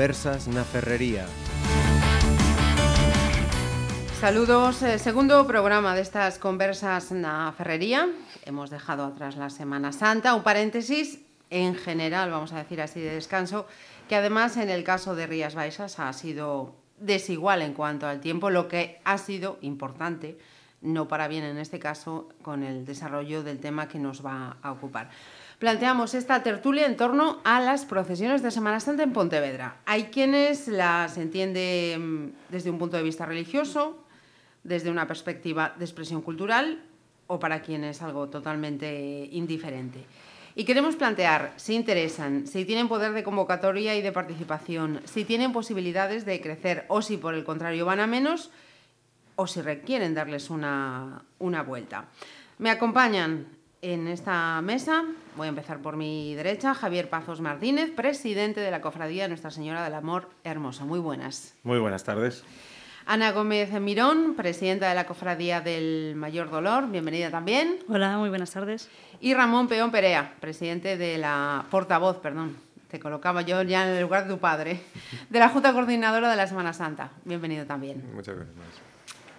Conversas na Ferrería. Saludos, eh, segundo programa destas conversas na Ferrería. Hemos dejado atrás la Semana Santa, un paréntesis en general, vamos a decir así, de descanso, que además en el caso de Rías Baixas ha sido desigual en cuanto al tiempo, lo que ha sido importante, no para bien en este caso, con el desarrollo del tema que nos va a ocupar. Planteamos esta tertulia en torno a las procesiones de Semana Santa en Pontevedra. Hay quienes las entienden desde un punto de vista religioso, desde una perspectiva de expresión cultural o para quien es algo totalmente indiferente. Y queremos plantear si interesan, si tienen poder de convocatoria y de participación, si tienen posibilidades de crecer o si por el contrario van a menos o si requieren darles una, una vuelta. Me acompañan en esta mesa, voy a empezar por mi derecha, Javier Pazos Martínez, presidente de la Cofradía Nuestra Señora del Amor Hermosa. Muy buenas. Muy buenas tardes. Ana Gómez Mirón, presidenta de la Cofradía del Mayor Dolor, bienvenida también. Hola, muy buenas tardes. Y Ramón Peón Perea, presidente de la portavoz, perdón, te colocaba yo ya en el lugar de tu padre, de la Junta Coordinadora de la Semana Santa. Bienvenido también. Muchas gracias.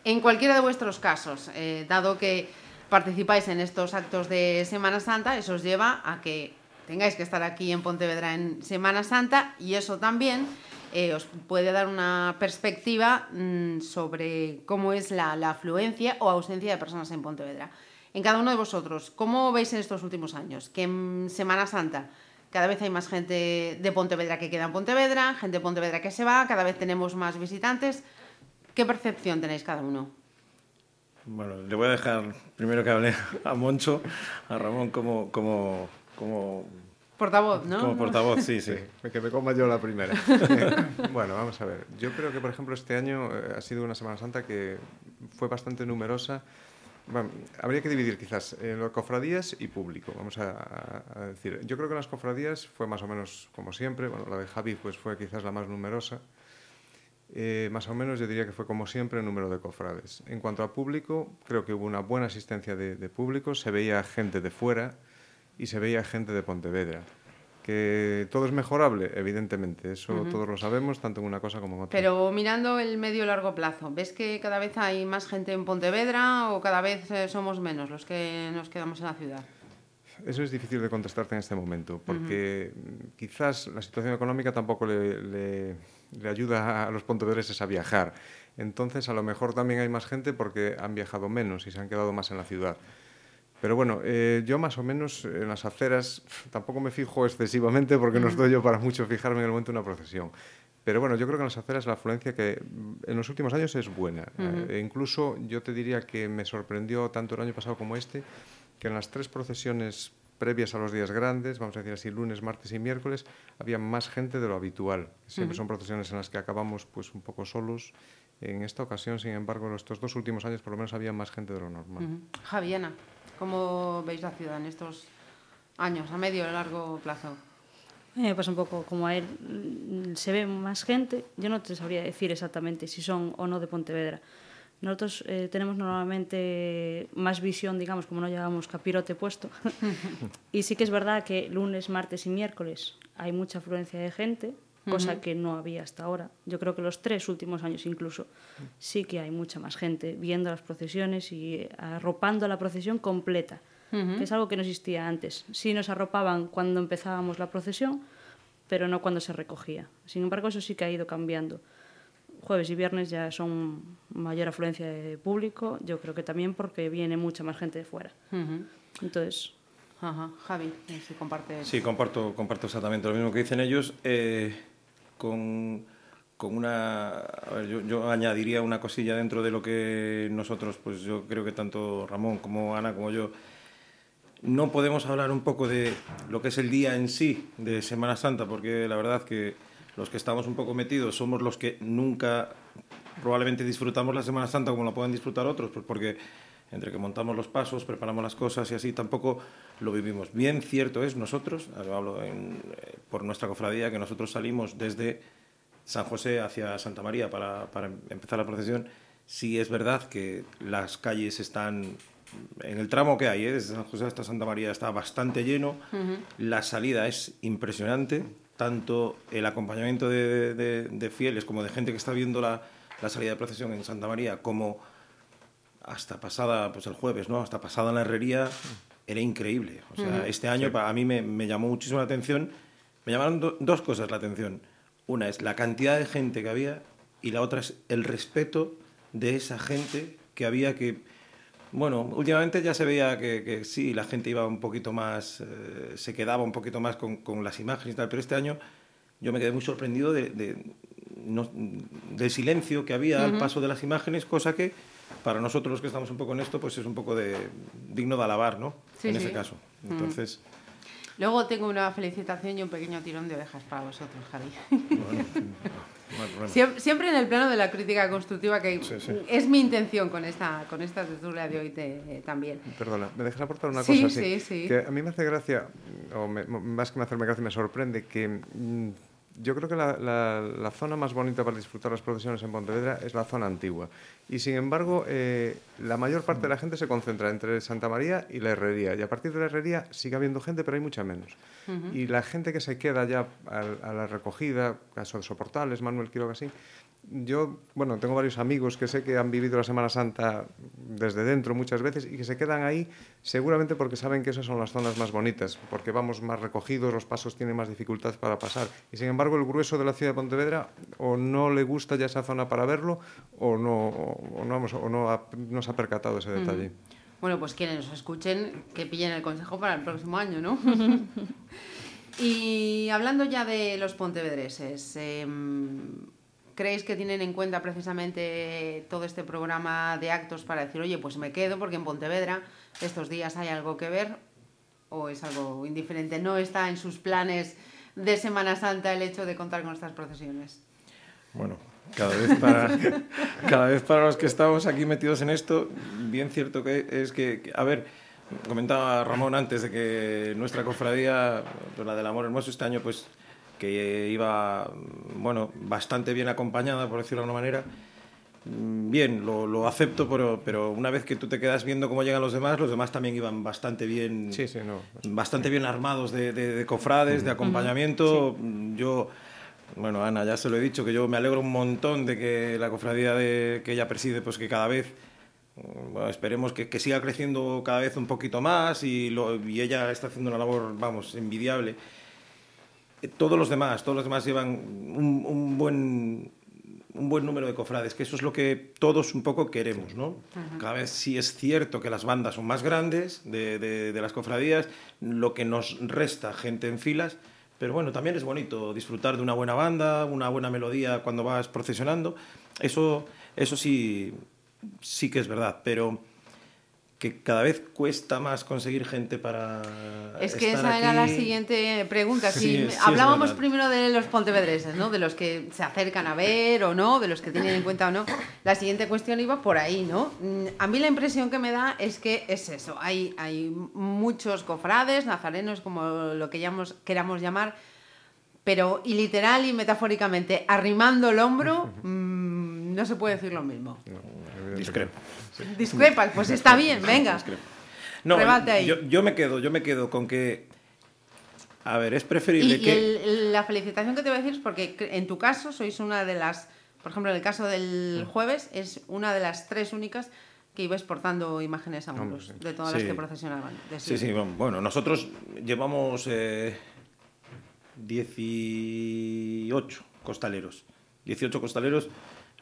En cualquiera de vuestros casos, eh, dado que participáis en estos actos de Semana Santa, eso os lleva a que tengáis que estar aquí en Pontevedra en Semana Santa y eso también eh, os puede dar una perspectiva mmm, sobre cómo es la, la, afluencia o ausencia de personas en Pontevedra. En cada uno de vosotros, ¿cómo veis en estos últimos años? Que en Semana Santa cada vez hay más gente de Pontevedra que queda en Pontevedra, gente de Pontevedra que se va, cada vez tenemos más visitantes. ¿Qué percepción tenéis cada uno? Bueno, le voy a dejar primero que hable a Moncho, a Ramón como, como, como Portavoz, ¿no? Como portavoz, sí, sí. que me coma yo la primera. bueno, vamos a ver. Yo creo que, por ejemplo, este año eh, ha sido una Semana Santa que fue bastante numerosa. Bueno, habría que dividir quizás en las cofradías y público, vamos a, a, decir. Yo creo que en las cofradías fue más o menos como siempre. Bueno, la de Javi pues, fue quizás la más numerosa. Eh, más o menos yo diría que fue como siempre el número de cofrades. En cuanto a público, creo que hubo una buena asistencia de, de público, se veía gente de fuera, y se veía gente de Pontevedra. Que todo es mejorable, evidentemente, eso uh -huh. todos lo sabemos, tanto en una cosa como en otra. Pero mirando el medio y largo plazo, ¿ves que cada vez hay más gente en Pontevedra o cada vez eh, somos menos los que nos quedamos en la ciudad? Eso es difícil de contestarte en este momento, porque uh -huh. quizás la situación económica tampoco le, le, le ayuda a los pontevedreses a viajar. Entonces, a lo mejor también hay más gente porque han viajado menos y se han quedado más en la ciudad. Pero bueno, eh, yo más o menos en las aceras tampoco me fijo excesivamente porque no estoy yo para mucho fijarme en el momento de una procesión. Pero bueno, yo creo que en las aceras la afluencia que en los últimos años es buena. Uh -huh. eh, incluso yo te diría que me sorprendió tanto el año pasado como este que en las tres procesiones previas a los días grandes, vamos a decir así, lunes, martes y miércoles, había más gente de lo habitual. Siempre uh -huh. son procesiones en las que acabamos pues un poco solos. En esta ocasión, sin embargo, en estos dos últimos años por lo menos había más gente de lo normal. Uh -huh. Javiana. ¿Cómo veis la ciudad en estos años, a medio y largo plazo? Eh, pues un poco como a él se ve más gente, yo no te sabría decir exactamente si son o no de Pontevedra. Nosotros eh, tenemos normalmente más visión, digamos, como no llevamos capirote puesto. y sí que es verdad que lunes, martes y miércoles hay mucha afluencia de gente, cosa uh -huh. que no había hasta ahora. Yo creo que los tres últimos años incluso sí que hay mucha más gente viendo las procesiones y arropando la procesión completa, uh -huh. que es algo que no existía antes. Sí nos arropaban cuando empezábamos la procesión, pero no cuando se recogía. Sin embargo, eso sí que ha ido cambiando. Jueves y viernes ya son mayor afluencia de público, yo creo que también porque viene mucha más gente de fuera. Uh -huh. Entonces, Ajá. Javi, si comparte. Sí, comparto, comparto exactamente lo mismo que dicen ellos. Eh, con, con una... A ver, yo, yo, añadiría una cosilla dentro de lo que nosotros, pues yo creo que tanto Ramón como Ana como yo, no podemos hablar un poco de lo que es el día en sí de Semana Santa, porque la verdad que los que estamos un poco metidos somos los que nunca probablemente disfrutamos la Semana Santa como la pueden disfrutar otros, pues porque entre que montamos los pasos, preparamos las cosas y así, tampoco lo vivimos. Bien cierto es nosotros, hablo en, eh, por nuestra cofradía, que nosotros salimos desde San José hacia Santa María para, para empezar la procesión. Sí es verdad que las calles están, en el tramo que hay, ¿eh? desde San José hasta Santa María está bastante lleno, uh -huh. la salida es impresionante, tanto el acompañamiento de, de- de fieles como de gente que está viendo la, la salida de procesión en Santa María, como hasta pasada, pues el jueves, ¿no? Hasta pasada en la herrería, era increíble. O sea, este año pa- a mí me, me llamó muchísimo la atención. Me llamaron do- dos cosas la atención. Una es la cantidad de gente que había y la otra es el respeto de esa gente que había que... Bueno, últimamente ya se veía que, que sí, la gente iba un poquito más, eh, se quedaba un poquito más con, con las imágenes y tal, pero este año yo me quedé muy sorprendido de, de- no- del silencio que había al paso de las imágenes, cosa que para nosotros los que estamos un poco en esto, pues es un poco de digno de alabar, ¿no? Sí, en sí. ese caso. Entonces, Luego tengo una felicitación y un pequeño tirón de orejas para vosotros, Javi. bueno, Siempre en el plano de la crítica constructiva, que Sí, sí. es mi intención con esta, con esta tertulia de hoy te- eh, también. Perdona, ¿me dejas aportar una Sí, cosa? sí, sí. Que a mí me hace gracia, o me- más que me hacerme gracia, me sorprende que mm, yo creo que la, la- la zona más bonita para disfrutar las procesiones en Pontevedra es la zona antigua. Y sin embargo, eh, la mayor parte de la gente se concentra entre Santa María y la herrería. Y a partir de la herrería sigue habiendo gente, pero hay mucha menos. Y la gente que se queda ya al- a, la recogida, caso de Soportales, Manuel Quiroga, así, yo, bueno, tengo varios amigos que sé que han vivido la Semana Santa desde dentro muchas veces y que se quedan ahí seguramente porque saben que esas son las zonas más bonitas, porque vamos más recogidos, los pasos tienen más dificultad para pasar. Y sin embargo, el grueso de la ciudad de Pontevedra o no le gusta ya esa zona para verlo o no, o no, hemos- o no, ha- no se ha percatado ese detalle. Bueno, pues quienes nos escuchen, que pillen el consejo para el próximo año, ¿no? y hablando ya de los pontevedreses, em, ¿creéis que tienen en cuenta precisamente todo este programa de actos para decir, oye, pues me quedo porque en Pontevedra estos días hay algo que ver? ¿O es algo indiferente? ¿No está en sus planes de Semana Santa el hecho de contar con estas procesiones? Bueno, cada vez para, cada vez para los que estamos aquí metidos en esto, bien cierto que es que, a ver, comentaba Ramón antes de que nuestra cofradía, pues la del amor hermoso este año, pues que iba, bueno, bastante bien acompañada, por decirlo de alguna manera. Mm, Bien, lo, lo acepto, pero, pero una vez que tú te quedas viendo cómo llegan los demás, los demás también iban bastante bien Sí, sí, no. bastante bien armados de, de- de cofrades, de acompañamiento. Yo, bueno, Ana, ya se lo he dicho, que yo me alegro un montón de que la cofradía de, que ella preside, pues que cada vez, mm, bueno, esperemos que, que siga creciendo cada vez un poquito más y, lo- y ella está haciendo una labor, vamos, envidiable. Eh, Todos los demás, todos los demás llevan un, un buen un buen número de cofrades, que eso es lo que todos un poco queremos, ¿no? Cada vez sí es cierto que las bandas son más grandes de, de- de las cofradías, lo que nos resta gente en filas, pero bueno, también es bonito disfrutar de una buena banda, una buena melodía cuando vas procesionando, eso, eso sí, sí que es verdad, pero que cada vez cuesta más conseguir gente para Es que estar esa era la siguiente pregunta. Sí, Si sí hablábamos primero de los pontevedreses, ¿no? De los que se acercan a ver o no, de los que tienen en cuenta o no. La siguiente cuestión iba por ahí, ¿no? Mm, A mí la impresión que me da es que es eso. Hay, hay muchos cofrades, nazarenos, como lo que llamamos- queramos llamar, pero y literal y metafóricamente, arrimando el hombro, no se puede decir lo mismo. Discrepo. Discrepas, pues está bien, venga. No, ahí. Yo, yo me quedo, yo me quedo con que. A ver, es Y, preferible y que. el- la felicitación que te voy a decir es porque en tu caso sois una de las, por ejemplo, en el caso del jueves, es una de las tres únicas que ibais portando imágenes a hombros, sí. de todas las que procesionaban. Sí, sí, bueno, nosotros llevamos eh, 18 costaleros. 18 costaleros.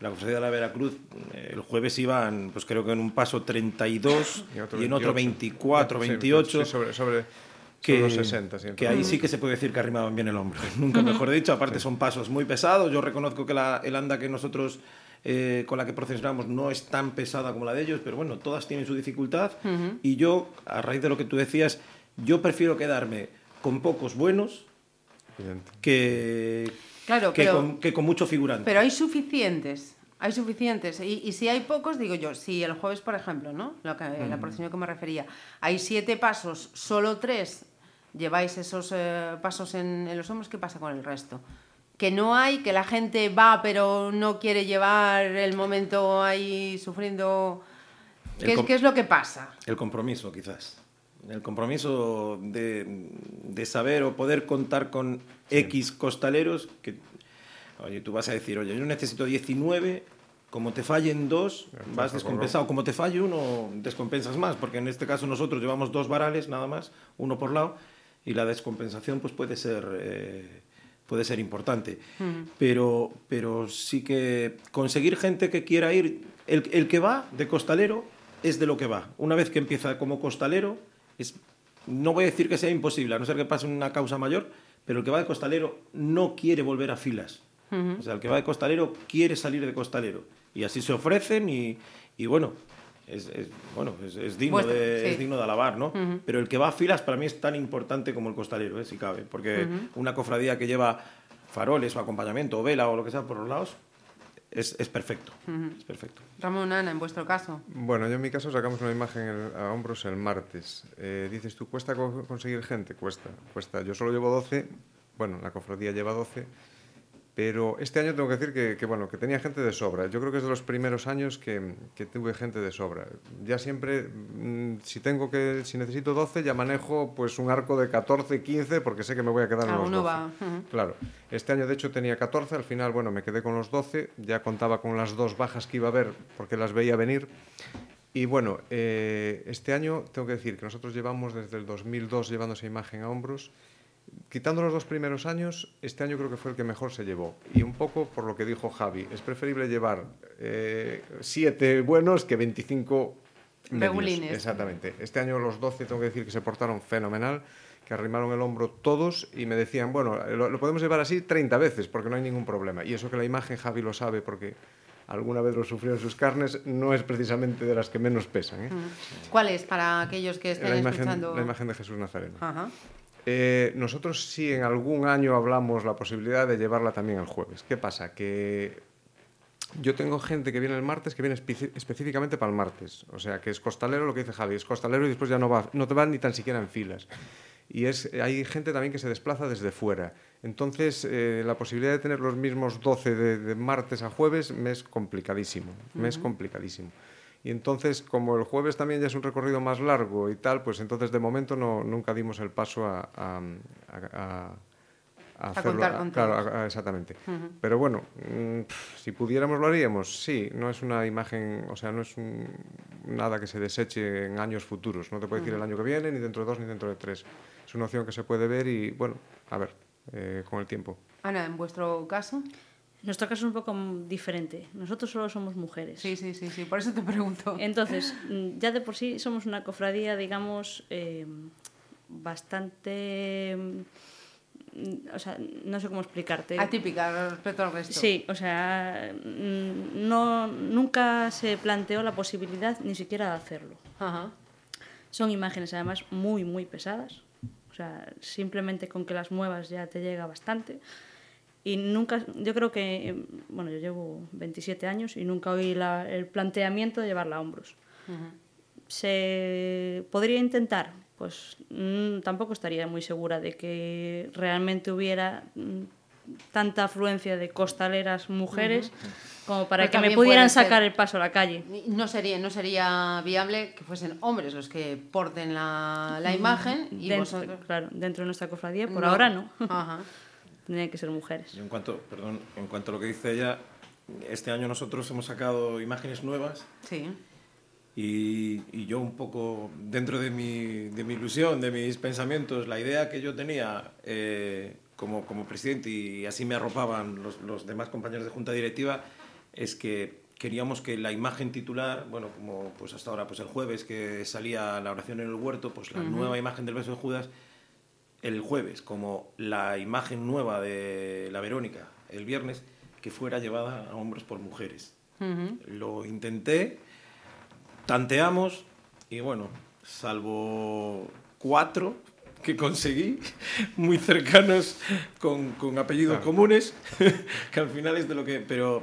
La cofradía de la Veracruz, eh, el jueves iban, pues creo que en un paso 32 y, en otro 24, Sí, 28. sí, sobre, sobre, que, sobre los 60. sí, que ahí sí que se puede decir que arrimaban bien el hombro. Nunca mejor dicho. Aparte son pasos muy pesados. Yo reconozco que la, el anda que nosotros eh, con la que procesionamos no es tan pesada como la de ellos, pero bueno, todas tienen su dificultad. Y yo, a raíz de lo que tú decías, yo prefiero quedarme con pocos buenos que, Claro, que, pero- con, que con mucho figurante. Pero hay suficientes. Hay suficientes. Y, y si hay pocos, digo yo, si el jueves, por ejemplo, ¿no? Lo que, La procesión que me refería, hay siete pasos, solo tres lleváis esos eh, pasos en, en los hombros, ¿qué pasa con el resto? Que no hay, que la gente va pero no quiere llevar el momento ahí sufriendo. El ¿Qué es, com- qué es lo que pasa? El compromiso, quizás. El compromiso de, de saber o poder contar con X costaleros que, oye, tú vas a decir, oye, yo necesito 19, como te fallen dos, vas descompensado. Como te falle uno, descompensas más, porque en este caso nosotros llevamos dos varales nada más, uno por lado, y la descompensación pues puede ser... Eh, puede ser importante. pero, pero sí que conseguir gente que quiera ir, el, el que va de costalero es de lo que va. Una vez que empieza como costalero, es, no voy a decir que sea imposible, a no ser que pase una causa mayor, pero el que va de costalero no quiere volver a filas. O sea, el que va de costalero quiere salir de costalero. Y así se ofrecen y, y bueno, es, es, bueno, es, es digno Vuestra, de, sí. es digno de alabar, ¿no? Pero el que va a filas para mí es tan importante como el costalero, ¿eh? si cabe. Porque una cofradía que lleva faroles o acompañamiento o vela o lo que sea por los lados es, es perfecto. Es perfecto. Ramón, Ana, en vuestro caso. Bueno, yo en mi caso sacamos una imagen el- a hombros el martes. Eh, dices tú, ¿cuesta co- conseguir gente? Cuesta, cuesta. Yo solo llevo 12, bueno, la cofradía lleva 12, pero este año tengo que decir que, que, bueno, que tenía gente de sobra. Yo creo que es de los primeros años que, que tuve gente de sobra. Ya siempre, mm, si tengo que, si necesito 12, ya manejo pues un arco de 14, 15, porque sé que me voy a quedar en los Alguno 12. va, ujú. Claro. Este año, de hecho, tenía 14. Al final, bueno, me quedé con los 12. Ya contaba con las dos bajas que iba a haber porque las veía venir. Y bueno, eh, este año tengo que decir que nosotros llevamos desde el 2002 llevando esa imagen a hombros. Quitando los dos primeros años, este año creo que fue el que mejor se llevó. Y un poco por lo que dijo Javi, es preferible llevar eh, siete buenos que 25 medios. Regulines. Exactamente. Este año los 12 tengo que decir que se portaron fenomenal, que arrimaron el hombro todos y me decían, bueno, lo, lo podemos llevar así 30 veces porque no hay ningún problema. Y eso que la imagen Javi lo sabe porque alguna vez lo sufrió en sus carnes, no es precisamente de las que menos pesan. ¿eh? ¿Cuál es para aquellos que estén la, imagen, escuchando? la imagen de Jesús Nazareno. Ajá. Eh, nosotros sí en algún año hablamos la posibilidad de llevarla también el jueves. ¿Qué pasa? Que yo tengo gente que viene el martes que viene espe- específicamente para el martes. O sea, que es costalero, lo que dice Javi, es costalero y después ya no va, no te van ni tan siquiera en filas. Y es, hay gente también que se desplaza desde fuera. Entonces, eh, la posibilidad de tener los mismos 12 de, de martes a jueves me es complicadísimo. Me es complicadísimo. Y entonces, como el jueves también ya es un recorrido más largo y tal, pues entonces de momento no, nunca dimos el paso a, a, a- a hacerlo. contar con claro, exactamente. Pero bueno, mm, si pudiéramos lo haríamos, sí. No es una imagen, o sea, no es un- nada que se deseche en años futuros. No te puedo decir el año que viene, ni dentro de dos, ni dentro de tres. Es una opción que se puede ver y, bueno, a ver, eh, con el tiempo. Ana, en vuestro caso. Nuestro caso es un poco diferente. Nosotros solo somos mujeres. Sí, sí, sí, sí. Por eso te pregunto. Entonces, mm, ya de por sí somos una cofradía, digamos, eh, bastante... mm, O sea, no sé cómo explicarte. Atípica respecto al resto. Sí, o sea, mm, no, nunca se planteó la posibilidad ni siquiera de hacerlo. Ajá. Son imágenes además muy, muy pesadas. O sea, simplemente con que las muevas ya te llega bastante. Y nunca, yo creo que, eh, bueno, yo llevo 27 años y nunca oí la- el planteamiento de llevarla a hombros. ¿Se podría intentar? Pues mm, tampoco estaría muy segura de que realmente hubiera mm, tanta afluencia de costaleras mujeres como para Pero que me pudieran sacar el paso a la calle. No sería, no sería viable que fuesen hombres los que porten la, la imagen y dentro, vosotros. claro, dentro de nuestra cofradía, por No. ahora no. Ajá. Tendrían que ser mujeres. En cuanto, perdón, en cuanto a lo que dice ella, este año nosotros hemos sacado imágenes nuevas Sí. y, y yo un poco dentro de mi, de mi ilusión, de mis pensamientos, la idea que yo tenía eh, como, como presidente y así me arropaban los, los demás compañeros de junta directiva es que queríamos que la imagen titular, bueno, como pues hasta ahora pues el jueves que salía la oración en el huerto, pues la nueva imagen del beso de Judas el jueves como la imagen nueva de la Verónica el viernes que fuera llevada a hombros por mujeres. Lo intenté, tanteamos y bueno, salvo cuatro que conseguí, muy cercanos con, con apellidos comunes, que al final es de lo que... Pero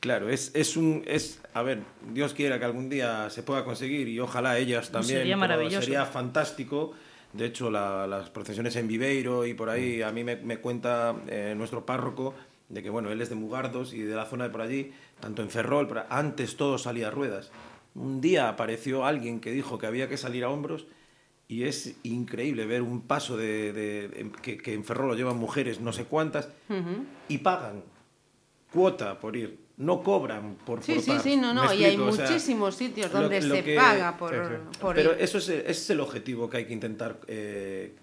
claro, es, es un... Es, a ver, Dios quiera que algún día se pueda conseguir y ojalá ellas también. Sería maravilloso. Sería fantástico. De hecho, la- las procesiones en Viveiro y por ahí, a mí me, me cuenta eh, nuestro párroco de que, bueno, él es de Mugardos y de la zona de por allí, tanto en Ferrol, pero antes todo salía a ruedas. Un día apareció alguien que dijo que había que salir a hombros y es increíble ver un paso de, de- de- que, que en Ferrol lo llevan mujeres no sé cuántas y pagan cuota por ir, no cobran por Sí, sí, portar. sí, no, ¿Me no, y hay explico? O sea, muchísimos sitios donde lo se que- paga por, Sí, sí. por Pero ir. eso es, ese es el objetivo que hay que intentar eh,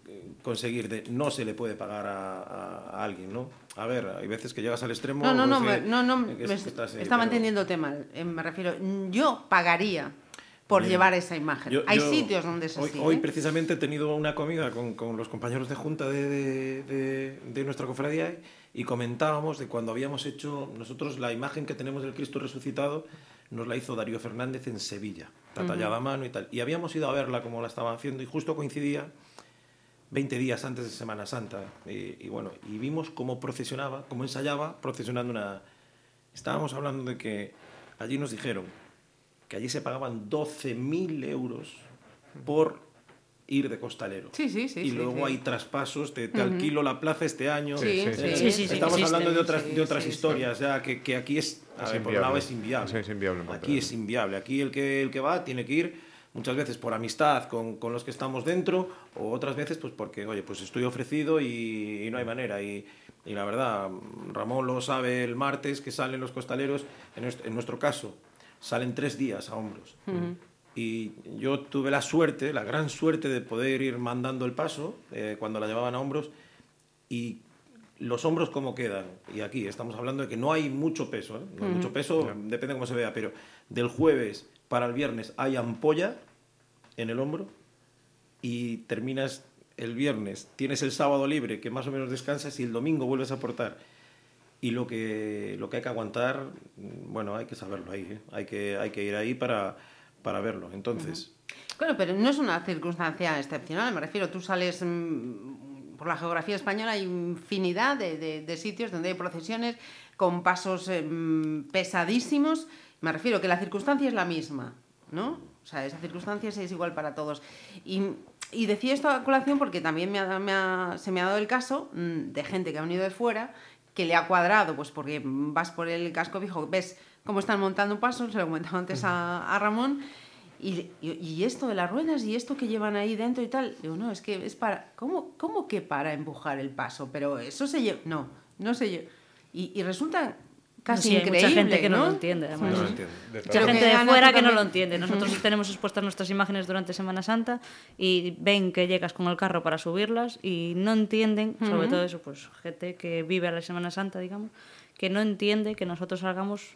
conseguir. De, no se le puede pagar a, alguien, ¿no? A ver, hay veces que llegas al extremo. No, no, no, pues, eh, no, no, que me estás, eh, estaba pero- entendiéndote mal. Eh, me refiero, yo pagaría por Bien. llevar esa imagen. Yo- Hay yo- sitios donde es hoy, así. Hoy ¿eh? precisamente he tenido una comida con, con los compañeros de junta de, de- de- de nuestra cofradía y comentábamos de cuando habíamos hecho nosotros la imagen que tenemos del Cristo resucitado nos la hizo Darío Fernández en Sevilla, está tallada a mano y tal. Y habíamos ido a verla como la estaban haciendo y justo coincidía 20 días antes de Semana Santa. Y, y bueno, y vimos cómo procesionaba, cómo ensayaba procesionando una... Estábamos hablando de que allí nos dijeron que allí se pagaban 12.000 euros por ir de costalero. Sí, sí, sí, Y sí, luego sí. hay traspasos, te, te alquilo la plaza este año. Sí, Sí, sí, sí, sí, sí, Estamos hablando de otras, sí, de otras sí, sí. historias, ya que, que aquí es, a Es ver, por un lado inviable. es inviable. Sí, es inviable Aquí es inviable. Aquí el que, el que va tiene que ir muchas veces por amistad con, con los que estamos dentro o otras veces pues porque, oye, pues estoy ofrecido y, y no hay manera. Y, y la verdad, Ramón lo sabe el martes que salen los costaleros, en nuestro, en nuestro caso, salen tres días a hombros. Y yo tuve la suerte, la gran suerte de poder ir mandando el paso eh, cuando la llevaban a hombros y los hombros cómo quedan. Y aquí estamos hablando de que no hay mucho peso, ¿eh? no hay mucho peso, depende cómo se vea, pero del jueves para el viernes hay ampolla en el hombro y terminas el viernes, tienes el sábado libre que más o menos descansas y el domingo vuelves a aportar. Y lo que, lo que hay que aguantar, mm, bueno, hay que saberlo ahí, ¿eh? hay, que, hay que ir ahí para, para verlo. Entonces, Bueno, pero no es una circunstancia excepcional, me refiero, tú sales mm, por la geografía española, hay infinidad de, de- de sitios donde hay procesiones con pasos mm, pesadísimos, me refiero que la circunstancia es la misma, ¿no? O sea, esa circunstancia es igual para todos. Y, y decía esto a colación porque también me ha- me ha- se me ha dado el caso mm, de gente que ha venido de fuera que le ha cuadrado, pues porque vas por el casco viejo, ves cómo están montando un paso, se lo comentaba antes a, a Ramón, y, y- y esto de las ruedas y esto que llevan ahí dentro y tal, digo, no, es que es para, ¿cómo, cómo que para empujar el paso? Pero eso se lleva, no, no se lleva. Y, y resulta casi Sí, hay increíble, mucha gente que no, ¿no? lo entiende, además. no lo entiendo. Mucha Pero gente de fuera que no lo entiende. Nosotros tenemos expuestas nuestras imágenes durante Semana Santa y ven que llegas con el carro para subirlas y no entienden, sobre todo eso, pues gente que vive a la Semana Santa, digamos, que no entiende que nosotros salgamos.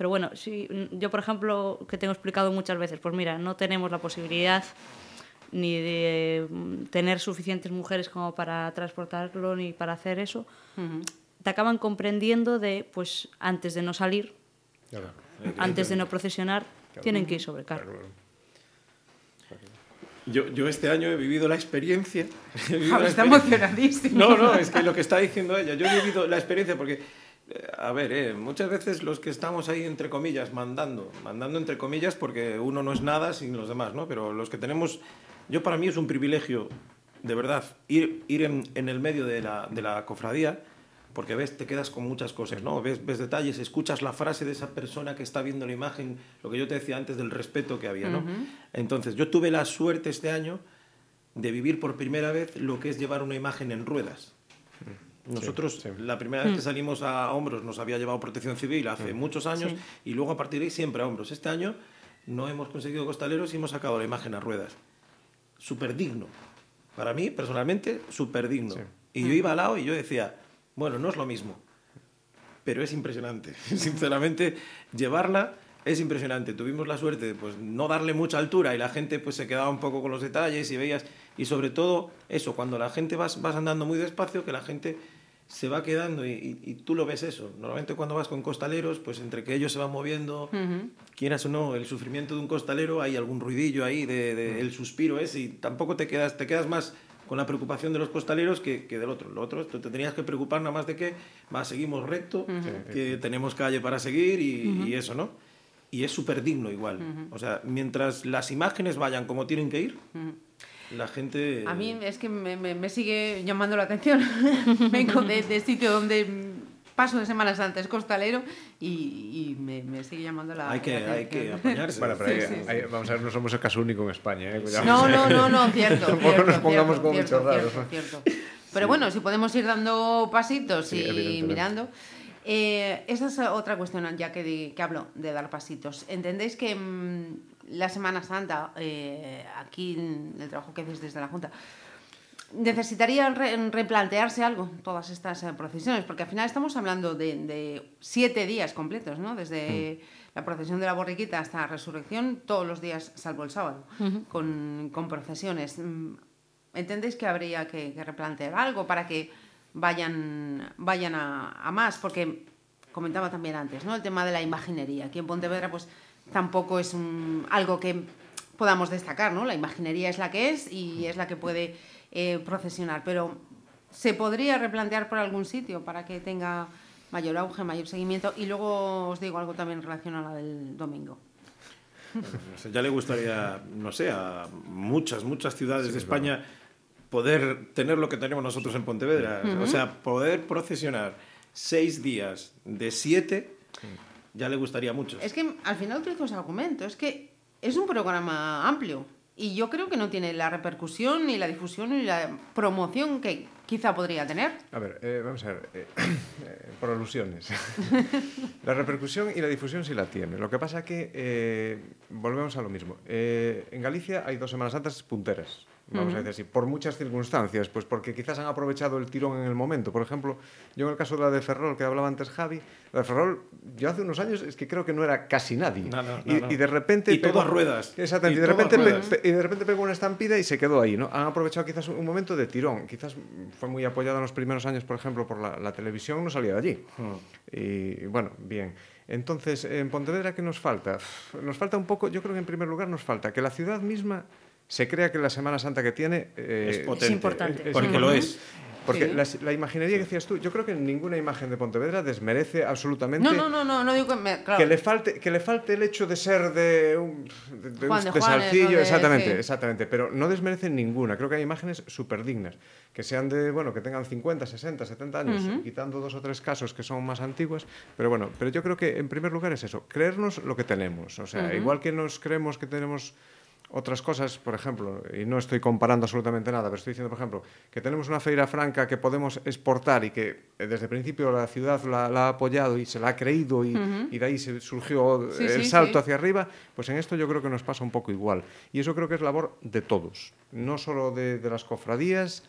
Pero bueno, sí, yo por ejemplo, que tengo explicado muchas veces, pues mira, no tenemos la posibilidad ni de mm, tener suficientes mujeres como para transportarlo ni para hacer eso. Te acaban comprendiendo de, pues antes de no salir, Claro. antes de no procesionar, tienen que ir sobre carro. Claro. Yo, yo este año he vivido la experiencia. vivido Ah, la está experiencia- emocionadísimo. No, no, es que lo que está diciendo ella, yo he vivido la experiencia porque, a ver, eh, muchas veces los que estamos ahí entre comillas mandando, mandando entre comillas porque uno no es nada sin los demás, ¿no? Pero los que tenemos, yo para mí es un privilegio, de verdad, ir, ir en, en el medio de la, de la cofradía porque ves, te quedas con muchas cosas, ¿no? Ves, ves detalles, escuchas la frase de esa persona que está viendo la imagen, lo que yo te decía antes del respeto que había, ¿no? Entonces, yo tuve la suerte este año de vivir por primera vez lo que es llevar una imagen en ruedas. Nosotros, sí. la primera vez que salimos a hombros, nos había llevado protección civil hace muchos años Sí. y luego a partir de ahí siempre a hombros. Este año no hemos conseguido costaleros y hemos sacado la imagen a ruedas. Súper digno. Para mí, personalmente, súper digno. Sí. Y yo iba al lado y yo decía, bueno, no es lo mismo, pero es impresionante. Sinceramente, llevarla es impresionante. Tuvimos la suerte de pues, no darle mucha altura y la gente pues, se quedaba un poco con los detalles y veías, y sobre todo eso, cuando la gente vas, vas andando muy despacio, que la gente se va quedando y, y- y tú lo ves eso. Normalmente cuando vas con costaleros, pues entre que ellos se van moviendo, quieras o no, el sufrimiento de un costalero, hay algún ruidillo ahí, de, de- el suspiro ese, y tampoco te quedas, te quedas más con la preocupación de los costaleros que, que del otro. Lo otro, te tenías que preocupar nada más de que va, seguimos recto, que tenemos calle para seguir y, y eso, ¿no? Y es súper digno igual. O sea, mientras las imágenes vayan como tienen que ir, la gente... A mí es que me, me- me sigue llamando la atención. Vengo de, de sitio donde paso de Semana Santa es costalero y, me, me, sigue llamando la Hay que, hay que apañarse. Bueno, pero sí, hay, sí, hay, vamos a ver, no somos el caso único en España. ¿eh? No, no, no, no, cierto. Tampoco cierto, nos pongamos cierto, como cierto, bichos raros. cierto. Pero bueno, si podemos ir dando pasitos Sí, y mirando. Eh, esa es otra cuestión, ya que, di- que hablo de dar pasitos. ¿Entendéis que mm, la Semana Santa, eh, aquí en el trabajo que hacéis desde la Junta, necesitaría re- replantearse algo todas estas eh, procesiones? Porque al final estamos hablando de, de siete días completos, ¿no? Desde la procesión de la borriquita hasta la resurrección, todos los días, salvo el sábado, con, con procesiones. Mm, ¿Entendéis que habría que, que replantear algo para que vayan, vayan a, a más? Porque comentaba también antes, ¿no? El tema de la imaginería. Aquí en Pontevedra, pues tampoco es un- algo que podamos destacar, ¿no? La imaginería es la que es y es la que puede eh, procesionar, pero se podría replantear por algún sitio para que tenga mayor auge, mayor seguimiento. Y luego os digo algo también relacionado a la del domingo. Ya le gustaría, no sé, a muchas, muchas ciudades de España poder tener lo que tenemos nosotros en Pontevedra. O sea, poder procesionar seis días de siete, ya le gustaría mucho. Es que al final utilizo ese argumento, es que es un programa amplio y yo creo que no tiene la repercusión, ni la difusión, ni la promoción que quizá podría tener. A ver, eh, vamos a ver, eh, eh, por alusiones. la repercusión y la difusión sí la tiene. Lo que pasa que eh, volvemos a lo mismo. Eh, en Galicia hay dos Semanas Santas punteras, vamos a decir así, por muchas circunstancias, pues porque quizás han aprovechado el tirón en el momento. Por ejemplo, yo en el caso de la de Ferrol, que hablaba antes Javi, la de Ferrol, yo hace unos años es que creo que no era casi nadie. No, no, y, no, no. y de repente... Y todo a ruedas. Exactamente, Y y, de repente pe- ruedas. pe- y de repente pegó una estampida y se quedó ahí, ¿no? Han aprovechado quizás un momento de tirón. Quizás fue muy apoyado en los primeros años, por ejemplo, por la, la televisión, no salía de allí. Y bueno, bien. Entonces, en Pontevedra, ¿qué nos falta? Nos falta un poco, yo creo que en primer lugar nos falta que la ciudad misma se crea que la Semana Santa que tiene eh, es potente. importante. Porque lo es. Porque Sí. la, la imaginería que decías tú, yo creo que ninguna imagen de Pontevedra desmerece absolutamente No, no, no, no, no digo que me, claro. que le falte que le falte el hecho de ser de un de, de un- Juan de de Juanes, Salcillo, exactamente sí. exactamente pero no desmerecen ninguna creo que hay imágenes súper dignas que sean de bueno que tengan 50 60 70 años quitando dos o tres casos que son más antiguas pero bueno pero yo creo que en primer lugar es eso creernos lo que tenemos o sea igual que nos creemos que tenemos otras cosas, por ejemplo, y no estoy comparando absolutamente nada, pero estoy diciendo, por ejemplo, que tenemos una feira franca que podemos exportar y que eh, desde el principio la ciudad la, la ha apoyado y se la ha creído y, y de ahí se surgió Sí, el sí, salto sí. hacia arriba, pues en esto yo creo que nos pasa un poco igual. Y eso creo que es labor de todos, no solo de, de las cofradías,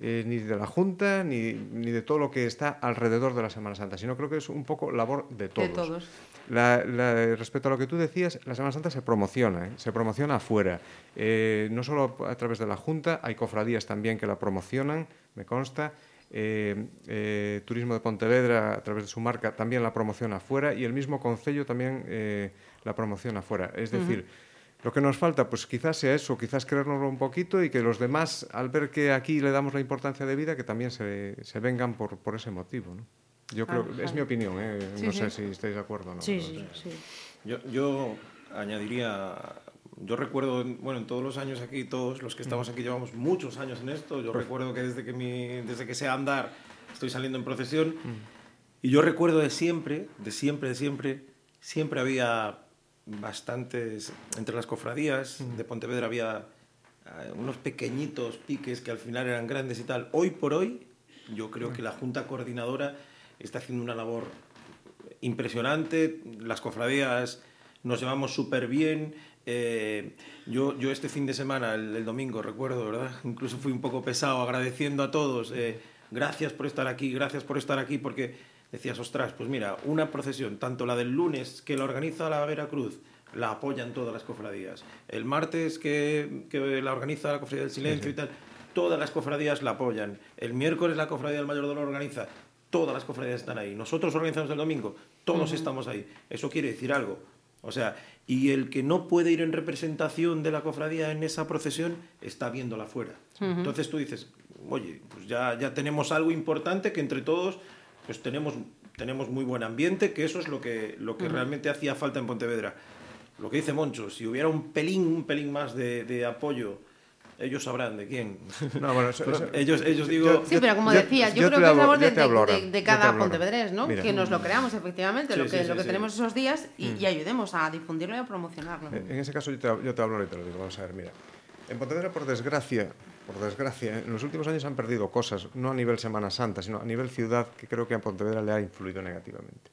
eh, ni de la Junta, ni, ni de todo lo que está alrededor de la Semana Santa, sino creo que es un poco labor de todos. De todos. La- la- respecto a lo que tú decías, la Semana Santa se promociona, ¿eh? se promociona afuera. Eh, no solo a través de la Junta, hay cofradías también que la promocionan, me consta. Eh, Turismo de Pontevedra, a través de su marca, también la promociona afuera y el mismo Concello también la promociona afuera. Es decir, lo que nos falta, pues quizás sea eso, quizás creérnoslo un poquito y que los demás, al ver que aquí le damos la importancia de vida, que también se, se vengan por, por ese motivo. ¿no? Yo creo, Claro, es mi opinión, ¿eh? Sí, no sí. sé si estáis de acuerdo o no. Sí, sí, sí. Yo, yo añadiría, yo recuerdo, bueno, en todos los años aquí, todos los que estamos aquí llevamos muchos años en esto, yo recuerdo que desde que, mi, desde que sé andar estoy saliendo en procesión y yo recuerdo de siempre, de siempre, de siempre, siempre había bastantes, entre las cofradías de Pontevedra había eh, unos pequeñitos piques que al final eran grandes y tal. Hoy por hoy, yo creo que la Junta Coordinadora está haciendo una labor impresionante, las cofradías nos llevamos súper bien. eh, yo, yo este fin de semana, el, el domingo, recuerdo, ¿verdad? Incluso fui un poco pesado agradeciendo a todos. eh, gracias por estar aquí, gracias por estar aquí, porque decías, ostras, pues mira, una procesión, tanto la del lunes que la organiza la Veracruz, la apoyan todas las cofradías. El martes que, que la organiza la Cofradía del Silencio y tal, todas las cofradías la apoyan. El miércoles la Cofradía del Mayor Dolor organiza, todas las cofradías están ahí. Nosotros organizamos el domingo, todos estamos ahí. Eso quiere decir algo. O sea, y el que no puede ir en representación de la cofradía en esa procesión está viéndola fuera. Entonces tú dices, oye, pues ya, ya tenemos algo importante que entre todos pues tenemos, tenemos muy buen ambiente, que eso es lo que, lo que realmente hacía falta en Pontevedra. Lo que dice Moncho, si hubiera un pelín, un pelín más de, de apoyo ellos sabrán de quién. No, bueno, eso- Pero eso- ellos, ellos digo... yo- Sí, pero como yo- decía, yo, yo creo que es labor de, de- cada pontevedrés, ¿no? Mira. Que nos lo creamos efectivamente, Sí, lo que, sí, sí, lo que sí. tenemos esos días y, y ayudemos a difundirlo y a promocionarlo. En ese caso yo te, yo te hablo y te lo digo. Vamos a ver, mira. En Pontevedra, por desgracia, por desgracia, en los últimos años han perdido cosas, no a nivel Semana Santa, sino a nivel ciudad, que creo que a Pontevedra le ha influido negativamente.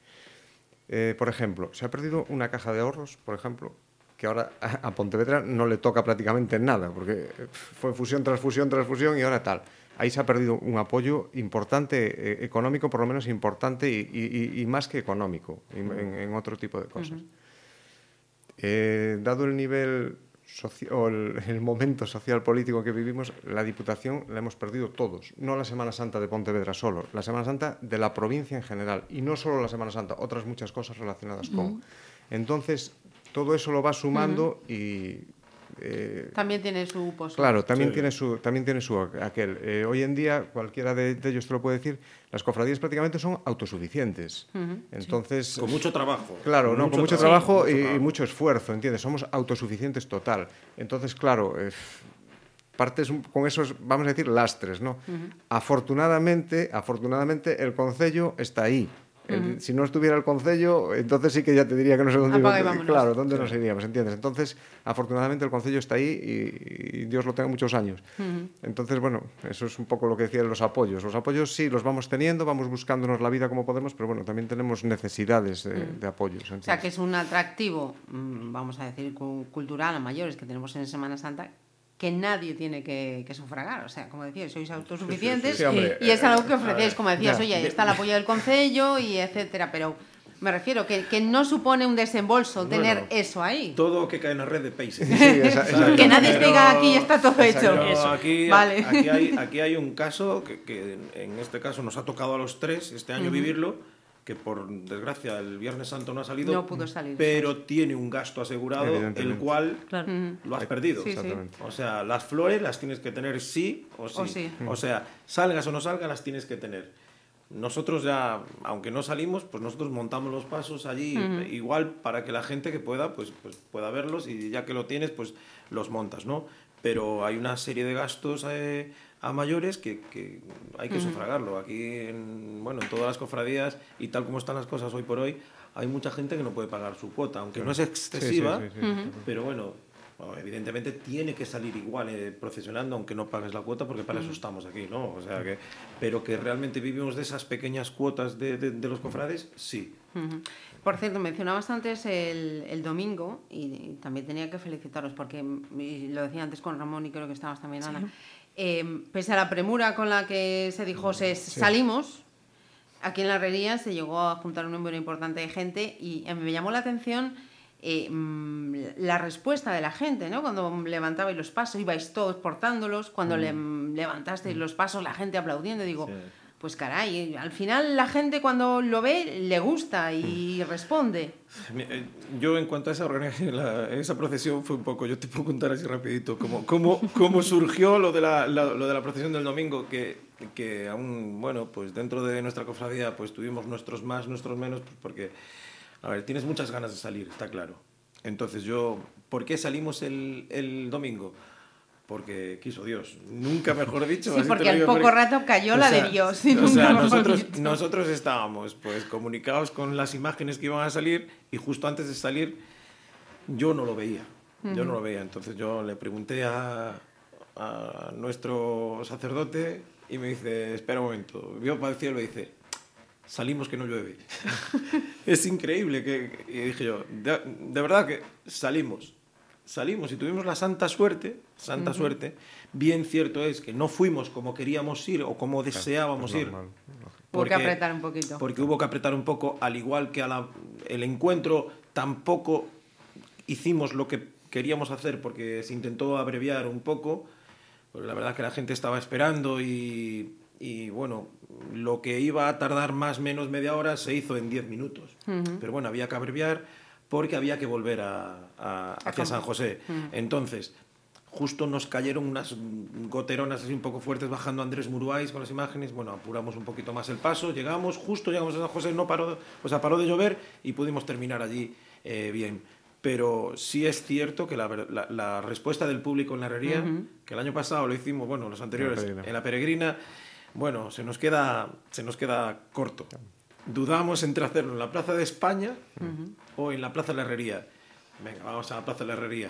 Eh, por ejemplo, se ha perdido una caja de ahorros, por ejemplo, que ahora a Pontevedra no le toca prácticamente nada, porque fue fusión tras fusión tras fusión y ahora tal. Ahí se ha perdido un apoyo importante, eh, económico por lo menos importante y, y- y- más que económico, en, en- en otro tipo de cosas. Eh, dado el nivel o el, el momento social político que vivimos, la Diputación la hemos perdido todos. No la Semana Santa de Pontevedra solo, la Semana Santa de la provincia en general. Y no solo la Semana Santa, otras muchas cosas relacionadas con. Entonces, todo eso lo va sumando y. eh, También tiene su post. Claro, también Sí. tiene su también tiene su aquel. Eh, hoy en día cualquiera de, de ellos te lo puede decir. Las cofradías prácticamente son autosuficientes. Entonces, Con mucho trabajo. Claro, ¿no? con mucho tra- trabajo mucho y, trabajo. mucho esfuerzo, ¿entiendes? Somos autosuficientes total. Entonces, claro, eh, partes con esos, vamos a decir, lastres, ¿no? Afortunadamente, afortunadamente el Concello está ahí. El- Si no estuviera el Concello, entonces sí que ya te diría que no sé dónde, vámonos. claro, dónde nos iríamos, ¿entiendes? Entonces, afortunadamente el Concello está ahí y, y Dios lo tenga muchos años. Entonces, bueno, eso es un poco lo que decía de los apoyos. Los apoyos sí los vamos teniendo, vamos buscándonos la vida como podemos, pero bueno, también tenemos necesidades de, de apoyos. O sea, que es un atractivo, mm, vamos a decir, cu- cultural a mayores que tenemos en Semana Santa que nadie tiene que, que sufragar. O sea, como decíais, sois autosuficientes Sí, hombre, y es algo que ofrecéis, como decías, ya. oye, ahí está el apoyo del Concello y etcétera, pero me refiero que, que no supone un desembolso tener eso ahí. Todo que cae en la red de Países. Sí, esa- esa- Que nadie Pero- diga aquí está todo hecho. Pero Eso. aquí, Vale. aquí, hay, aquí hay un caso que, que en este caso nos ha tocado a los tres este año vivirlo, que por desgracia el Viernes Santo no ha salido, No pudo salir, pero tiene un gasto asegurado, el cual Claro. lo has perdido. Sí, sí. Exactamente. O sea, las flores las tienes que tener sí o sí. O sí. O sea, salgas o no salgas, las tienes que tener. Nosotros ya, aunque no salimos, pues nosotros montamos los pasos allí igual para que la gente que pueda, pues, pues pueda verlos y ya que lo tienes, pues los montas, ¿no? Pero hay una serie de gastos eh, a mayores que, que hay que sufragarlo. Aquí, en, bueno, en todas las cofradías y tal como están las cosas hoy por hoy, hay mucha gente que no puede pagar su cuota, aunque no es excesiva, sí, sí, sí. pero bueno, bueno, evidentemente tiene que salir igual eh, procesionando, aunque no pagues la cuota, porque para eso estamos aquí, ¿no? O sea que, pero que realmente vivimos de esas pequeñas cuotas de, de- de los cofrades, sí. Por cierto, mencionabas antes el, el domingo y, y también tenía que felicitaros porque lo decía antes con Ramón y creo que estabas también, Ana. Eh, pese a la premura con la que se dijo se, salimos, aquí en la herrería se llegó a juntar un número importante de gente y eh, me llamó la atención eh, mm, la respuesta de la gente, ¿no? Cuando levantabais los pasos, ibais todos portándolos, cuando le- levantasteis los pasos, la gente aplaudiendo, digo, Sí. Pues caray, al final la gente cuando lo ve le gusta y responde. Mi- eh, Yo en cuanto a esa, organi- la- esa procesión fue un poco, yo te puedo contar así rapidito, cómo, cómo, cómo surgió lo de, la, la- lo de la procesión del domingo, que, que aún, bueno, pues dentro de nuestra cofradía pues tuvimos nuestros más, nuestros menos, pues porque, a ver, tienes muchas ganas de salir, está claro. Entonces yo, ¿por qué salimos el, el domingo? Porque quiso Dios, nunca mejor dicho. Sí, porque al poco rato cayó la de Dios, y o nunca sea, nosotros, dicho. nosotros estábamos pues comunicados con las imágenes que iban a salir y justo antes de salir yo no lo veía. Yo no lo veía. Entonces yo le pregunté a, a nuestro sacerdote y me dice, espera un momento. Vio para el cielo y dice, salimos que no llueve. es increíble. que Y dije yo, de, de verdad que salimos. Salimos y tuvimos la santa suerte, santa suerte. Bien cierto es que no fuimos como queríamos ir o como deseábamos es ir. normal, Hubo que apretar un poquito. Porque hubo que apretar un poco, al igual que a la- el encuentro tampoco hicimos lo que queríamos hacer porque se intentó abreviar un poco. Pues la verdad que la gente estaba esperando y, y, bueno, lo que iba a tardar más o menos media hora se hizo en 10 minutos. Pero bueno, había que abreviar porque había que volver a, a- hacia San José. Entonces, justo nos cayeron unas goteronas así un poco fuertes bajando Andrés Muruáis con las imágenes. Bueno, apuramos un poquito más el paso, llegamos, justo llegamos a San José, no paró, o sea, paró de llover y pudimos terminar allí eh, bien. pero sí es cierto que la, la, la respuesta del público en la herrería, uh -huh. que el año pasado lo hicimos, bueno, los anteriores, la en la peregrina, bueno, se nos queda, se nos queda corto. Dudamos entre hacerlo en la Plaza de España uh -huh. o en la Plaza de la Herrería. Venga, vamos a la Plaza de la Herrería.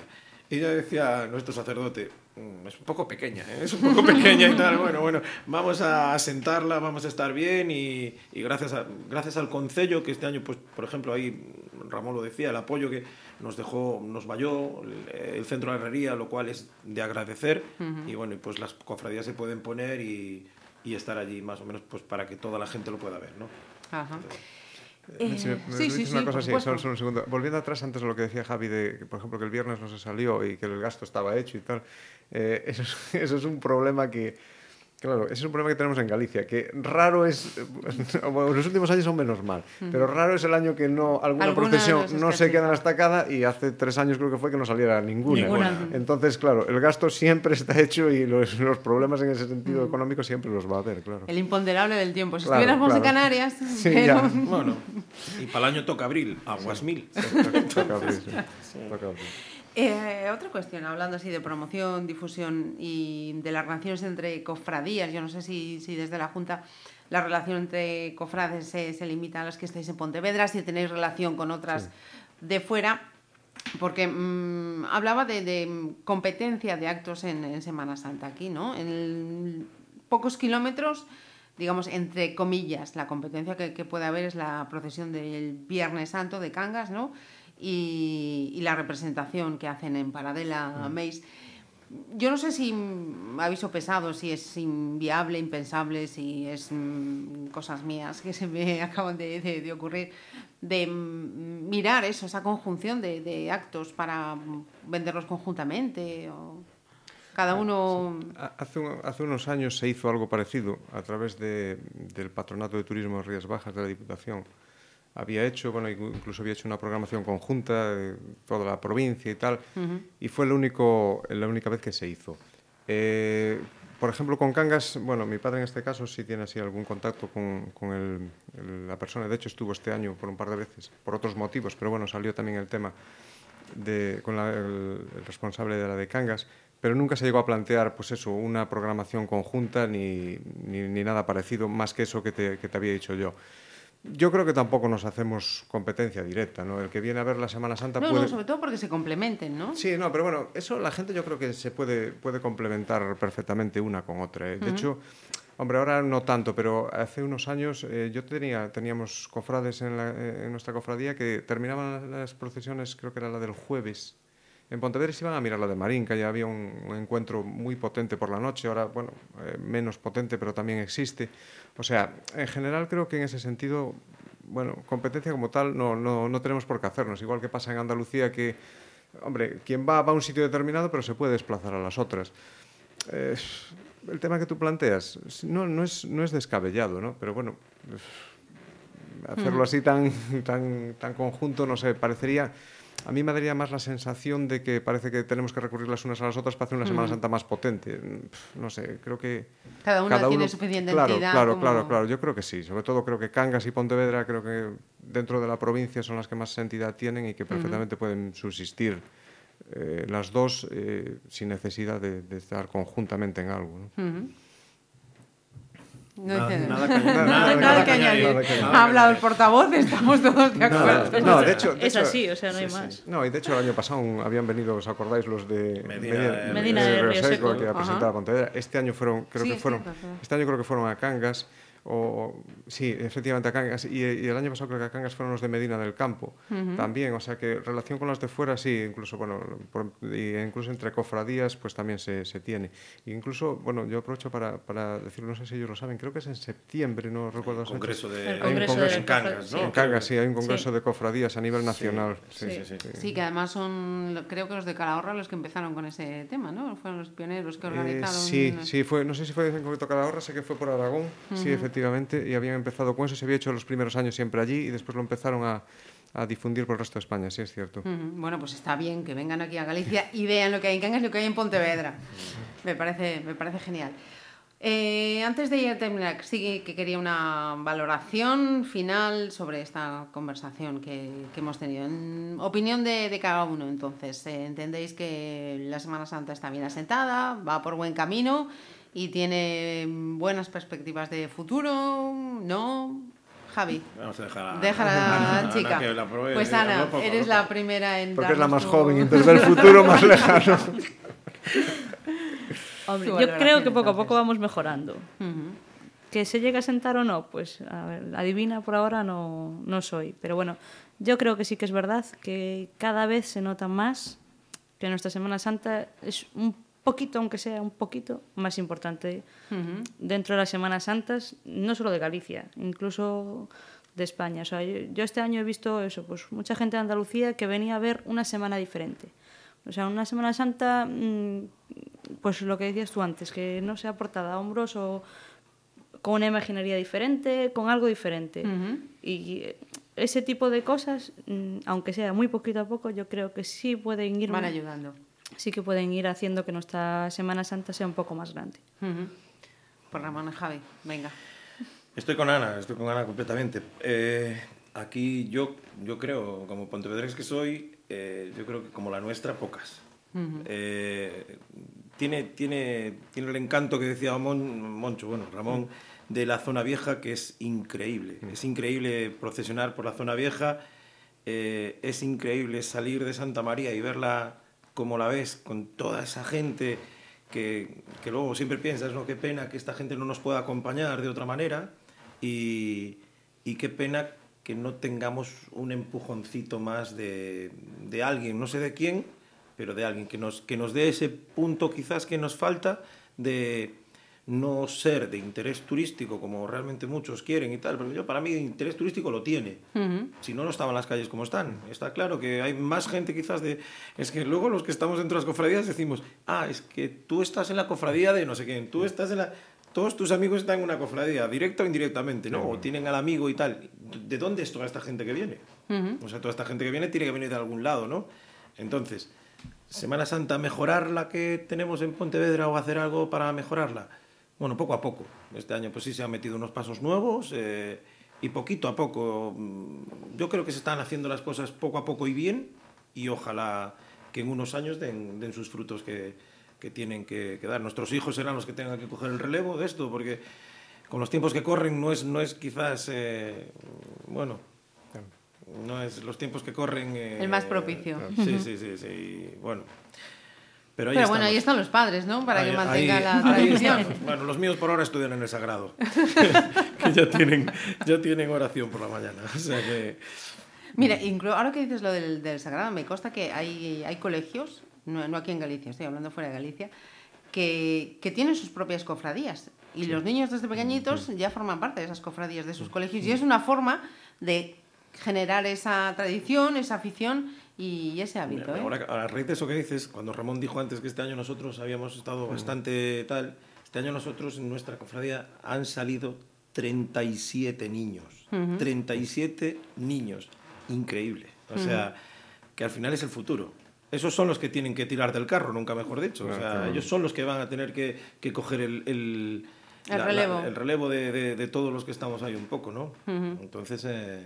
Y ella decía, nuestro sacerdote, mm, es un poco pequeña, ¿eh? es un poco pequeña y tal. Bueno, bueno, vamos a asentarla, vamos a estar bien y, y gracias, a, gracias al concello que este año, pues, por ejemplo, ahí Ramón lo decía, el apoyo que nos dejó, nos valló el, el centro de herrería, lo cual es de agradecer. Uh -huh. Y bueno, pues las cofradías se pueden poner y, y, estar allí más o menos pues para que toda la gente lo pueda ver, ¿no? Ajá. Eh, si me, me sí, sí, una sí, cosa así, solo, solo, un segundo. Volviendo atrás antes de lo que decía Javi, de que, por ejemplo, que el viernes no se salió y que el gasto estaba hecho y tal, eh, eso, es, eso es un problema que, Claro, ese es un problema que tenemos en Galicia, que raro es, bueno, los últimos años son menos mal, uh -huh. pero raro es el año que no alguna, ¿Alguna procesión no, se queda en la estacada y hace tres años creo que fue que no saliera ninguna. ninguna. Entonces, claro, el gasto siempre está hecho y los, los problemas en ese sentido uh -huh. económico siempre los va a haber, claro. El imponderable del tiempo. Si claro, estuviéramos claro. en Canarias, sí, pero... ya. Bueno, y para el año toca abril, aguas mil. toca abril, sí. toca abril. Eh, otra cuestión, hablando así de promoción, difusión y de las relaciones entre cofradías, yo no sé si, si desde la Junta la relación entre cofrades se, se, limita a las que estáis en Pontevedra, si tenéis relación con otras sí. de fuera, porque mmm, hablaba de, de, competencia de actos en, en, Semana Santa aquí, ¿no? En pocos kilómetros, digamos, entre comillas, la competencia que, que puede haber es la procesión del Viernes Santo de Cangas, ¿no? Y, y la representación que hacen en Paradela mm. Meis. Yo no sé si aviso pesado, si es inviable, impensable, si es mmm, cosas mías que se me acaban de, de, de ocurrir, de mirar eso, esa conjunción de, de, actos para venderlos conjuntamente o cada uno... Hace, hace, unos años se hizo algo parecido a través de, del Patronato de Turismo de Rías Bajas de la Diputación había hecho, bueno, incluso había hecho una programación conjunta de toda la provincia y tal, uh -huh. y fue el único, la única vez que se hizo. Eh, por ejemplo, con Cangas, bueno, mi padre en este caso sí tiene así algún contacto con, con el, el, la persona, de hecho estuvo este año por un par de veces, por otros motivos, pero bueno, salió también el tema de, con la, el, el responsable de la de Cangas, pero nunca se llegó a plantear pues eso, una programación conjunta ni, ni, ni nada parecido, más que eso que te, que te había dicho yo. Yo creo que tampoco nos hacemos competencia directa, ¿no? El que viene a ver la Semana Santa no, puede... No, sobre todo porque se complementen, ¿no? Sí, no, pero bueno, eso la gente yo creo que se puede, puede complementar perfectamente una con otra. ¿eh? De uh -huh. hecho, hombre, ahora no tanto, pero hace unos años eh, yo tenía, teníamos cofrades en, la, eh, en nuestra cofradía que terminaban las procesiones, creo que era la del jueves, en Pontevedra se iban a mirar la de Marín, que ya había un, un encuentro muy potente por la noche, ahora, bueno, eh, menos potente, pero también existe. O sea, en general creo que en ese sentido, bueno, competencia como tal no, no, no tenemos por qué hacernos. Igual que pasa en Andalucía que, hombre, quien va va a un sitio determinado, pero se puede desplazar a las otras. Eh, el tema que tú planteas no, no, es, no es descabellado, ¿no? Pero bueno, hacerlo así tan, tan, tan conjunto, no sé, parecería a mí me daría más la sensación de que parece que tenemos que recurrir las unas a las otras para hacer una Semana Santa más potente. No sé, creo que... Cada uno, tiene suficiente claro, entidad. Claro, como... claro, claro. Yo creo que sí. Sobre todo creo que Cangas y Pontevedra, creo que dentro de la provincia son las que más entidad tienen y que perfectamente uh -huh. pueden subsistir eh, las dos eh, sin necesidad de, de, estar conjuntamente en algo. ¿no? Uh -huh. No nada, nada, nada, nada, que añadir. Ha hablado el portavoz, estamos todos de acuerdo. No, de hecho, de es hecho, así, o sea, no hay sí, más. Sí. No, y de hecho el año pasado habían venido, ¿os acordáis los de Medina, Medina, Medina de Río Seco, que a presentar a Pontevedra? Este año fueron, creo sí, que fueron, este año creo que fueron a Cangas o, sí, efectivamente a Cangas y, y, el año pasado creo que a Cangas fueron los de Medina del Campo uh -huh. también, o sea que relación con las de fuera sí, incluso bueno, por, y incluso entre cofradías pues también se, se tiene. E incluso, bueno, yo aprovecho para, para decirlo, no sé si ellos lo saben, creo que es en septiembre, no recuerdo. El congreso de, el congreso congreso de en Cangas, ¿no? En Cangas, sí, hay un congreso sí. de cofradías a nivel nacional. Sí. Sí. Sí, sí, que además son, creo que los de Calahorra los que empezaron con ese tema, ¿no? Fueron los pioneros que organizaron. Eh, sí, sí, fue, no sé si fue en concreto Calahorra, sé que fue por Aragón, uh -huh. sí, efectivamente, y habían empezado con eso, se había hecho los primeros años siempre allí y después lo empezaron a, difundir por el resto de España, sí es cierto. Bueno, pues está bien que vengan aquí a Galicia y vean lo que hay en Cangas y lo que hay en Pontevedra. Me parece, me parece genial. Eh, antes de ir a terminar, sí que quería una valoración final sobre esta conversación que, hemos tenido. En opinión de, de cada uno, entonces, eh, ¿entendéis que la Semana Santa está bien asentada, va por buen camino y tiene buenas perspectivas de futuro? ¿No? Javi. Vamos a dejar a, Deja a la Ana chica. que la pruebe. Pues Ana, poco, eres la primera en Porque es la más tu- joven y entonces ve el futuro más lejano. Hombre, yo creo que poco a poco vamos mejorando. Ujú. Que se llegue a sentar o no, pues a ver, adivina por ahora no, no soy. Pero bueno, yo creo que sí que es verdad que cada vez se nota más que nuestra Semana Santa es un poquito, aunque sea un poquito, más importante Ujú. dentro de las Semanas Santas, no solo de Galicia, incluso de España. O sea, yo, yo este año he visto eso, pues mucha gente de Andalucía que venía a ver una semana diferente. O sea, una Semana Santa, mm, pues lo que decías tú antes, que no sea portada a hombros o con una imaginería diferente, con algo diferente. Ujú. Y eh, ese tipo de cosas, mm, aunque sea muy poquito a poco, yo creo que sí pueden ir Van ayudando. Sí que pueden ir haciendo que nuestra Semana Santa sea un poco más grande. Ujú. Pues Ramón y Javi, venga. Estoy con Ana, estoy con Ana completamente. Eh, aquí yo, yo creo, como pontevedrés que soy, eh, yo creo que como la nuestra, pocas. Eh, tiene, tiene, tiene el encanto que decía Mon- Moncho, bueno, Ramón, de la zona vieja, que es increíble. Es increíble procesionar por la zona vieja, eh, es increíble salir de Santa María y verla como la ves, con toda esa gente que, que luego siempre piensas, ¿no? Qué pena que esta gente no nos pueda acompañar de otra manera y, y qué pena que no tengamos un empujoncito más de, de alguien, no sé de quién, pero de alguien que nos, que nos dé ese punto quizás que nos falta de no ser de interés turístico como realmente muchos quieren y tal, porque yo para mí interés turístico lo tiene. Si no, no estaban las calles como están. Está claro que hay más gente quizás de... Es que luego los que estamos dentro de las cofradías decimos, ah, es que tú estás en la cofradía de no sé quién, tú estás en la... Todos tus amigos están en una cofradía, directa o indirectamente, ¿no? O tienen al amigo y tal. ¿De dónde es toda esta gente que viene? O sea, toda esta gente que viene tiene que venir de algún lado, ¿no? Entonces, Semana Santa, ¿mejorar la que tenemos en Pontevedra o hacer algo para mejorarla? Bueno, poco a poco. Este año pues sí se han metido unos pasos nuevos eh, y poquito a poco. mm, Yo creo que se están haciendo las cosas poco a poco y bien y ojalá que en unos años den, den sus frutos que, que tienen que, que dar. Nuestros hijos serán los que tengan que coger el relevo de esto porque con los tiempos que corren no es, no es quizás, eh, bueno, no es los tiempos que corren... eh, El más propicio. Sí, sí, sí, sí. Bueno. Pero, ahí Pero bueno, ahí están los padres, ¿no? Para que Ahí- mantenga ahí- la tradición. Bueno, los míos por ahora estudian en el Sagrado. que ya tienen, ya tienen oración por la mañana. O sea que... Mira, ahora que dices lo del, del Sagrado, me consta que hay, hay colegios, no, no aquí en Galicia, estoy hablando fuera de Galicia, que, que tienen sus propias cofradías. Y los niños desde pequeñitos ya forman parte de esas cofradías de sus colegios. Y es una forma de generar esa tradición, esa afición y ese hábito. ¿eh? Ahora, a raíz de eso que dices, cuando Ramón dijo antes que este año nosotros habíamos estado bastante tal, este año nosotros en nuestra cofradía han salido 37 niños. 37 niños. Increíble. O sea, que al final es el futuro. Esos son los que tienen que tirar del carro, nunca mejor dicho. O sea, ellos son los que van a tener que, que coger el, el, El relevo. el relevo de, de- de todos los que estamos ahí un poco, ¿no? Entonces, eh,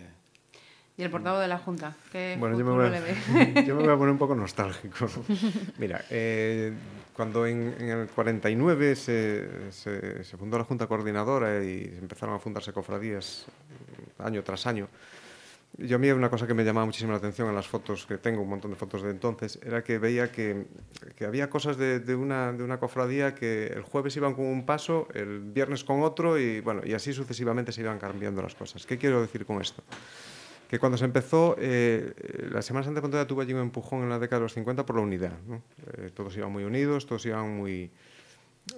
Y el portavoz de la Junta, ¿qué Bueno, yo me, voy a, yo me voy a poner un poco nostálgico. Mira, eh, cuando en, en el 49 se, se, se fundó la Junta Coordinadora y empezaron a fundarse cofradías eh, año tras año, yo a mí una cosa que me llamaba muchísimo la atención en las fotos, que tengo un montón de fotos de entonces, era que veía que, que había cosas de, de una, de una cofradía que el jueves iban con un paso, el viernes con otro y, bueno, y así sucesivamente se iban cambiando las cosas. ¿Qué quiero decir con esto? Que cuando se empezó, eh, la Semana Santa Pontevedra tuvo allí un empujón en la década de los 50 por la unidad. Eh, todos iban muy unidos, todos iban muy,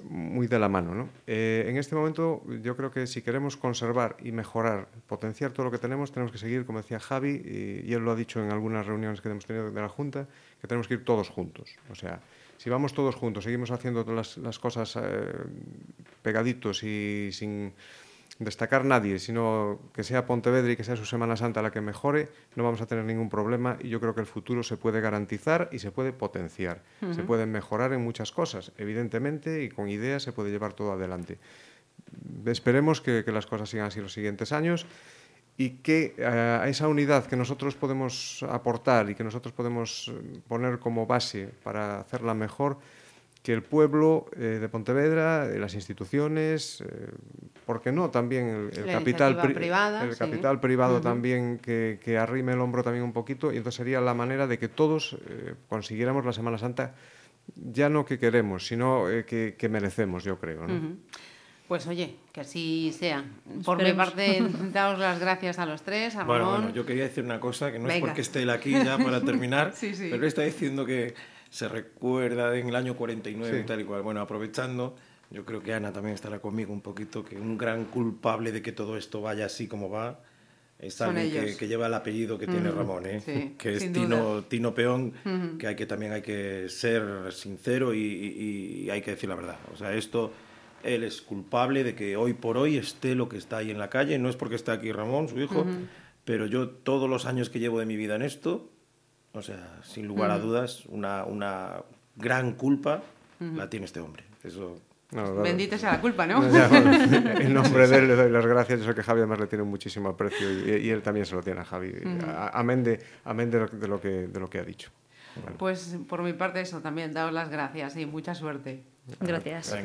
muy de la mano. ¿no? Eh, en este momento, yo creo que si queremos conservar y mejorar, potenciar todo lo que tenemos, tenemos que seguir, como decía Javi, y, y él lo ha dicho en algunas reuniones que hemos tenido de la Junta, que tenemos que ir todos juntos. O sea, si vamos todos juntos, seguimos haciendo las, las cosas eh, pegaditos y sin destacar nadie, sino que sea Pontevedra y que sea su Semana Santa la que mejore, no vamos a tener ningún problema y yo creo que el futuro se puede garantizar y se puede potenciar. Se pueden mejorar en muchas cosas, evidentemente, y con ideas se puede llevar todo adelante. Esperemos que, que las cosas sigan así los siguientes años y que eh, a esa unidad que nosotros podemos aportar y que nosotros podemos eh, poner como base para hacerla mejor, que el pueblo eh, de Pontevedra, eh, las instituciones, eh, ¿por qué no? También el, capital, pri- privada, el sí. capital privado también que, que arrime el hombro también un poquito y entonces sería la manera de que todos eh, consiguiéramos la Semana Santa ya no que queremos, sino eh, que, que merecemos, yo creo. Pues oye, que así sea. Por mi Esperemos. parte, daos las gracias a los tres, a Ramón. Bueno, bueno, yo quería decir una cosa, que no es porque esté él aquí ya para terminar, Sí, sí. pero él está diciendo que se recuerda en el año 49 y Sí. tal y cual. Bueno, aprovechando, yo creo que Ana también estará conmigo un poquito, que un gran culpable de que todo esto vaya así como va es alguien que, lleva el apellido que tiene Ramón, ¿eh? sí, que es Tino. Tino Peón, que, hay que también hay que ser sincero y, y- y hay que decir la verdad. O sea, esto, él es culpable de que hoy por hoy esté lo que está ahí en la calle. No es porque está aquí Ramón, su hijo, pero yo todos los años que llevo de mi vida en esto, o sea, sin lugar a dudas, una, una gran culpa la tiene este hombre. Eso No, Bendita sea la culpa, ¿no? No, ya, bueno, en nombre de él le doy las gracias. Yo sé que Javi además le tiene muchísimo aprecio y, y él también se lo tiene a Javi. Amén, de, amén de, lo, de lo que, de lo que ha dicho. Pues por mi parte eso también, daos las gracias y mucha suerte. Gracias.